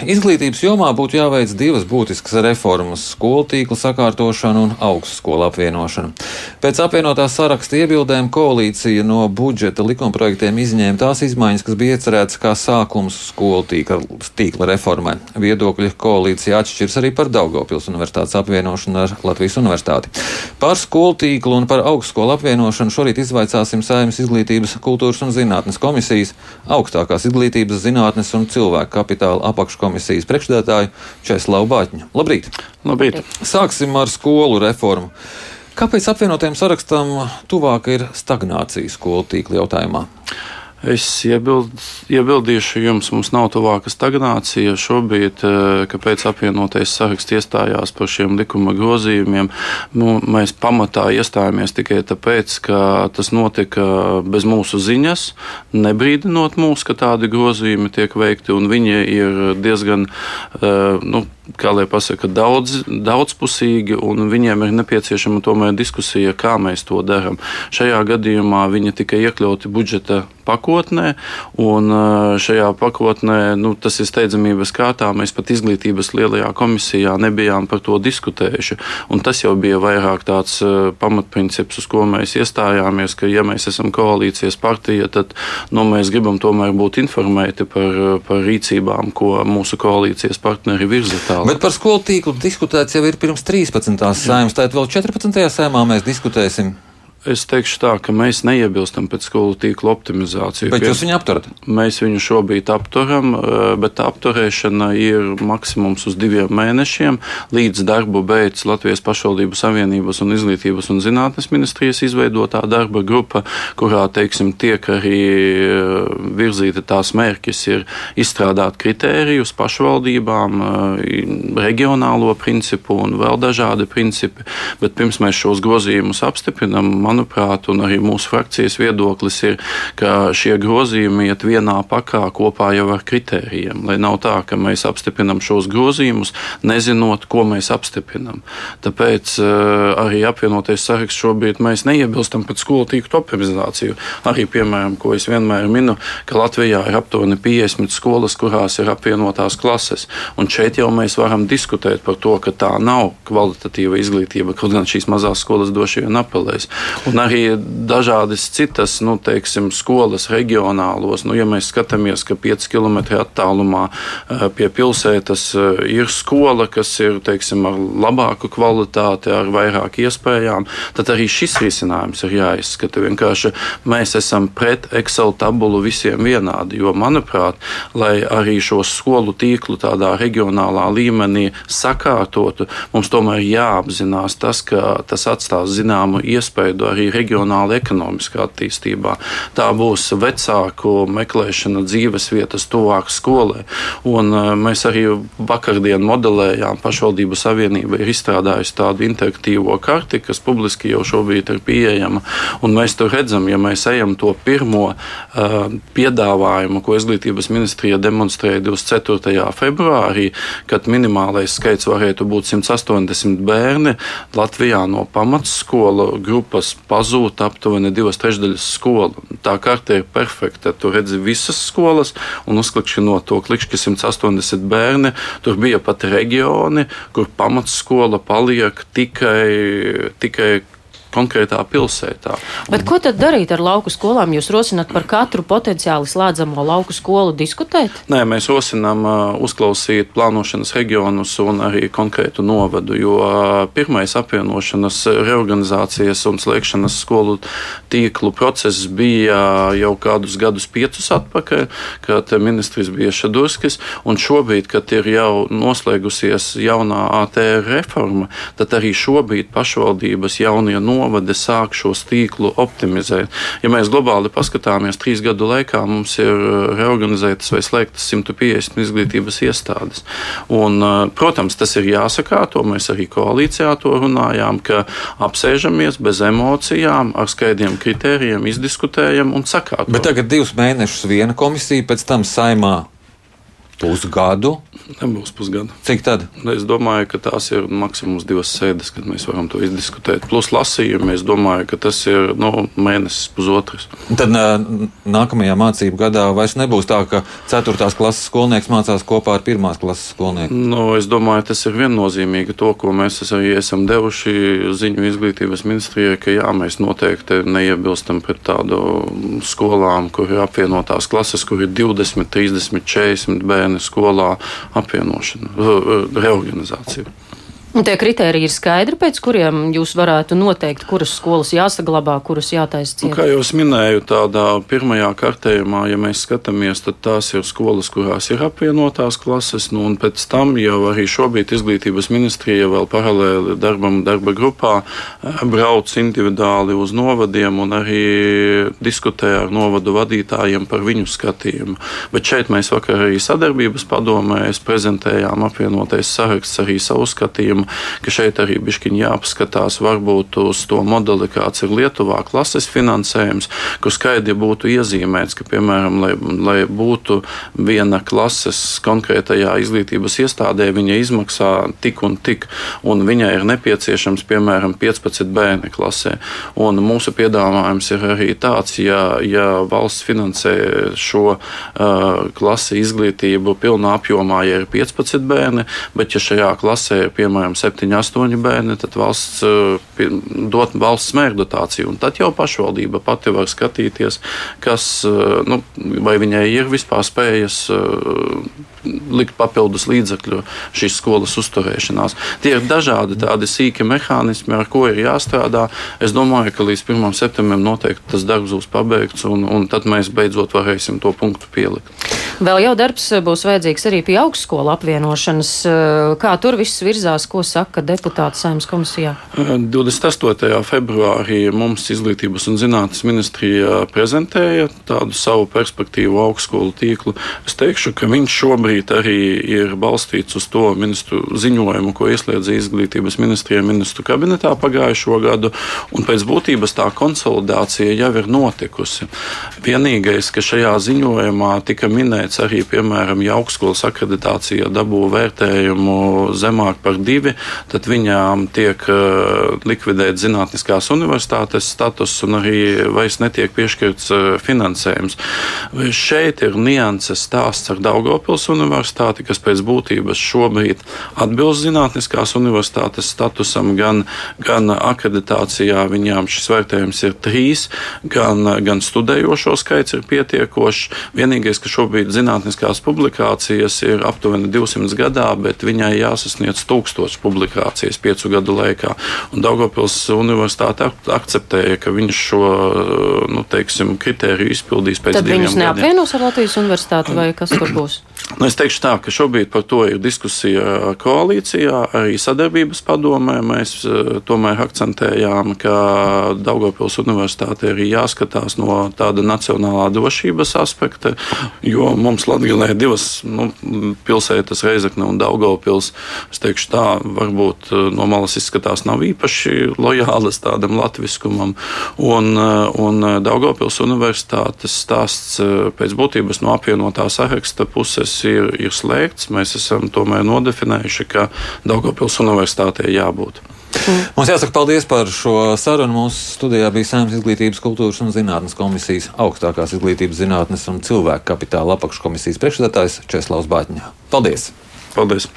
Izglītības jomā būtu jāveic divas būtiskas reformas - skolu tīkla sakārtošana un augstskolu apvienošana. Pēc apvienotās saraksta iebildēm koalīcija no budžeta likumprojektiem izņēma tās izmaiņas, kas bija iecerētas kā sākums skolu tīkla, tīkla reformai. Viedokļi koalīcija atšķirs arī par Daugopils universitātes apvienošanu ar Latvijas universitāti. Par skolu tīklu un par augstskolu apvienošanu šorīt izvaicāsim Saimnes izglītības, kultūras un zinātnes komisijas, augstākās izglītības, zinātnes un cilvēku kapitāla apakškomisijas komisijas priekšstādātāju Česlavu Bāķņu. Labrīt! Labrīt! Sāksim ar skolu reformu. Kāpēc apvienotajam sarakstam tuvāk ir stagnācija skolu tīkla jautājumā? Es iebild, iebildīšu jums, mums nav tuvāka stagnācija. Šobrīd, eh, kāpēc apvienotais saraksts iestājās par šiem likuma grozījumiem, nu, mēs pamatā iestājāmies tikai tāpēc, ka tas notika bez mūsu ziņas, nebrīdinot mūs, ka tādi grozījumi tiek veikti, un viņi ir diezgan, eh, nu, kā lai pasaka, daudz, daudzpusīgi, un viņiem ir nepieciešama tomēr diskusija, kā mēs to darām. Šajā gadījumā viņi tika iekļauti budžeta pakotnē, un šajā pakotnē nu, tas ir steidzamības kārtā. Mēs pat izglītības lielajā komisijā nebijām par to diskutējuši. Un tas jau bija vairāk tāds pamatprincips, uz ko mēs iestājāmies, ka, ja mēs esam koalīcijas partija, tad nu, mēs gribam tomēr būt informēti par, par rīcībām, ko mūsu koalīcijas partneri virza tālāk. Bet par skolu tīklu diskutēts jau ir pirms 13. sēmas, tad vēl 14. sēmā mēs diskutēsim. Es teikšu tā, ka mēs neiebilstam pēc skolu tīkla optimizāciju. Bet jūs viņu apturat? Mēs viņu šobrīd apturam, eh, bet apturēšana ir maksimums uz diviem mēnešiem. Līdz darbu beidz Latvijas pašvaldību savienības un izglītības un zinātnes ministrijas izveidotā darba grupa, kurā, teiksim, tiek arī eh, virzīta tās mērķis ir izstrādāt kritērijus pašvaldībām, eh, reģionālo principu un vēl dažādi principi. Bet pirms mēs šos grozījumus apstiprinām, manuprāt, un arī mūsu frakcijas viedoklis ir, ka šie grozījumi iet vienā pakā kopā jau ar kritērijiem. Lai nav tā, ka mēs apstiprinām šos grozījumus, nezinot, ko mēs apstiprinām. Tāpēc uh, arī apvienoties saraksts šobrīd mēs neiebilstam pret skolu tīklu optimizāciju. Arī, piemēram, ko es vienmēr minu, ka Latvijā ir aptuveni 50 skolas, kurās ir apvienotās klases. Un šeit jau mēs varam diskutēt par to, ka tā nav kvalitatīva izglītība, kaut gan šīs mazās skolas droši vien apelēs un arī dažādas citas, nu, teiksim, skolas reģionālos. Nu, ja mēs skatāmies, ka 5 km attālumā eh, pie pilsētas eh, ir skola, kas ir teiksim, ar labāku kvalitāti, ar vairāk iespējām, tad arī šis risinājums ir jāizskata. Vienkārši mēs esam pret Excel tabulu visiem vienādi, jo, manuprāt, lai arī šo skolu tīklu tādā reģionālā līmenī sakārtotu, mums tomēr jāapzinās tas, ka tas atstās zināmu iespēju arī reģionāla ekonomiskā attīstībā. Tā būs vecāku meklēšana dzīves vietas tuvāk skolai. Un e, mēs arī vakardien modelējām, pašvaldību savienība ir izstrādājusi tādu interaktīvo karti, kas publiski jau šobrīd ir pieejama. Un mēs tur redzam, ja mēs ejam to pirmo uh, piedāvājumu, ko izglītības ministrija demonstrēja 24. februārī, kad minimālais skaits varētu būt 180 bērni Latvijā no pamatskolu grupas pazūd aptuveni divas trešdaļas skolu. Tā karte ir perfekta. Tur redzi visas skolas un uzklikšķinot to klikšķi 180 bērni. Tur bija pat reģioni, kur pamatskola paliek tikai, tikai konkrētā pilsētā. Bet ko tad darīt ar lauku skolām? Jūs rosināt par katru potenciāli slēdzamo lauku skolu diskutēt? Nē, mēs rosinām uh, uzklausīt plānošanas reģionus un arī konkrētu novadu, jo uh, pirmais apvienošanas, reorganizācijas un slēgšanas skolu tīklu process bija jau kādus gadus piecus atpakaļ, kad ministrs bija Šadurskis, un šobrīd, kad ir jau noslēgusies jaunā ATR reforma, tad arī šobrīd pašvaldības jaunie novadi novade sāk šo tīklu optimizēt. Ja mēs globāli paskatāmies, trīs gadu laikā mums ir uh, reorganizētas vai slēgtas 150 izglītības iestādes. Un, uh, protams, tas ir jāsakārto. Mēs arī koalīcijā to runājām, ka apsēžamies bez emocijām, ar skaidriem kritērijiem, izdiskutējam un sakārtojam. Bet tagad divus mēnešus viena komisija, pēc tam saimā pusgadu. Nebūs pusgada. Cik tad? Es domāju, ka tās ir maksimums divas sēdes, kad mēs varam to izdiskutēt. Plus lasījumi, es domāju, ka tas ir nu, mēnesis, pusotrs. Tad nākamajā mācību gadā vairs nebūs tā, ka 4. klases skolnieks mācās kopā ar 1. klases skolnieku. Nu, es domāju, tas ir viennozīmīgi to, ko mēs arī esam devuši ziņu izglītības ministrijai, ka jā, mēs noteikti neiebilstam pret tādu skolām, kur ir apvienotās klases, kur ir 20, 30, 40 bērni skolā apvienošana, reorganizācija. Un tie kriteriji ir skaidri, pēc kuriem jūs varētu noteikt, kuras skolas jāsaglabā, kuras jātaisa ciet. Nu, kā jau minēju, tādā pirmajā kārtējumā, ja mēs skatāmies, tad tās ir skolas, kurās ir apvienotās klases, nu, un pēc tam jau arī šobrīd izglītības ministrija vēl paralēli darbam darba grupā eh, brauc individuāli uz novadiem un arī diskutē ar novadu vadītājiem par viņu skatījumu. Bet šeit mēs vakar arī sadarbības padomē prezentējām apvienotais saraksts arī savu skatījumu gadījumu, ka šeit arī bišķiņi jāpaskatās varbūt uz to modeli, kāds ir Lietuvā klases finansējums, kur skaidri būtu iezīmēts, ka, piemēram, lai, lai būtu viena klases konkrētajā izglītības iestādē, viņa izmaksā tik un tik, un viņai ir nepieciešams, piemēram, 15 bērni klasē. Un mūsu piedāvājums ir arī tāds, ja, ja valsts finansē šo uh, klasi izglītību pilnā apjomā, ja ir 15 bērni, bet ja šajā klasē ir, piemēram, piemēram, 7, 8 bērni, tad valsts eh, dot valsts mērķdotāciju. Un tad jau pašvaldība pati var skatīties, kas, eh, nu, vai viņai ir vispār spējas eh, likt papildus līdzekļu šīs skolas uzturēšanās. Tie ir dažādi tādi sīki mehānismi, ar ko ir jāstrādā. Es domāju, ka līdz 1. septembrim noteikti tas darbs būs pabeigts, un, un tad mēs beidzot varēsim to punktu pielikt. Vēl jau darbs būs vajadzīgs arī pie augstskolu apvienošanas. Kā tur viss virzās, ko saka deputāti saimnes komisijā? 28. februārī mums Izglītības un zinātnes ministrija prezentēja tādu savu perspektīvu augstskolu tīklu. Es teikšu, ka viņš šobrīd arī ir balstīts uz to ministru ziņojumu, ko ieslēdza Izglītības ministrija ministru kabinetā pagājušo gadu, un pēc būtības tā konsolidācija jau ir notikusi. Vienīgais, ka šajā ziņojumā tika minēts minēts arī, piemēram, ja augstskolas akreditācija dabū vērtējumu zemāk par divi, tad viņām tiek uh, likvidēts zinātniskās universitātes status un arī vairs netiek piešķirts uh, finansējums. Šeit ir nianses stāsts ar Daugopils universitāti, kas pēc būtības šobrīd atbilst zinātniskās universitātes statusam, gan, gan akreditācijā viņām šis vērtējums ir trīs, gan, gan studējošo skaits ir pietiekošs. Vienīgais, ka šobrīd zinātniskās publikācijas ir aptuveni 200 gadā, bet viņai jāsasniedz 1000 publikācijas piecu gadu laikā. Un Daugopils universitāte akceptēja, ka viņš šo nu, teiksim, kritēriju izpildīs pēc gadiem. Tad viņus neapvienos ar Latvijas universitāti vai kas tur būs? Nu, es teikšu tā, ka šobrīd par to ir diskusija koalīcijā, arī sadarbības padomē. Mēs tomēr akcentējām, ka Daugopils universitāte ir jāskatās no tāda nacionālā drošības aspekta, jo mums Latvijā ir divas nu, pilsētas, Reizekne un Daugopils. Es teikšu tā, varbūt eh, no malas izskatās nav īpaši lojālas tādam latviskumam. Un, eh, un Daugopils universitātes stāsts eh, pēc būtības no apvienotā saraksta puses ir, ir slēgts. Mēs esam tomēr nodefinējuši, ka Daugopils universitātei jābūt. Mm. Mums jāsaka paldies par šo sarunu. Mūsu studijā bija Sēmas izglītības, kultūras un zinātnes komisijas, augstākās izglītības zinātnes un cilvēku kapitāla apakškomisijas priekšsēdētājs Česlavs Bāķņā. Paldies! Paldies!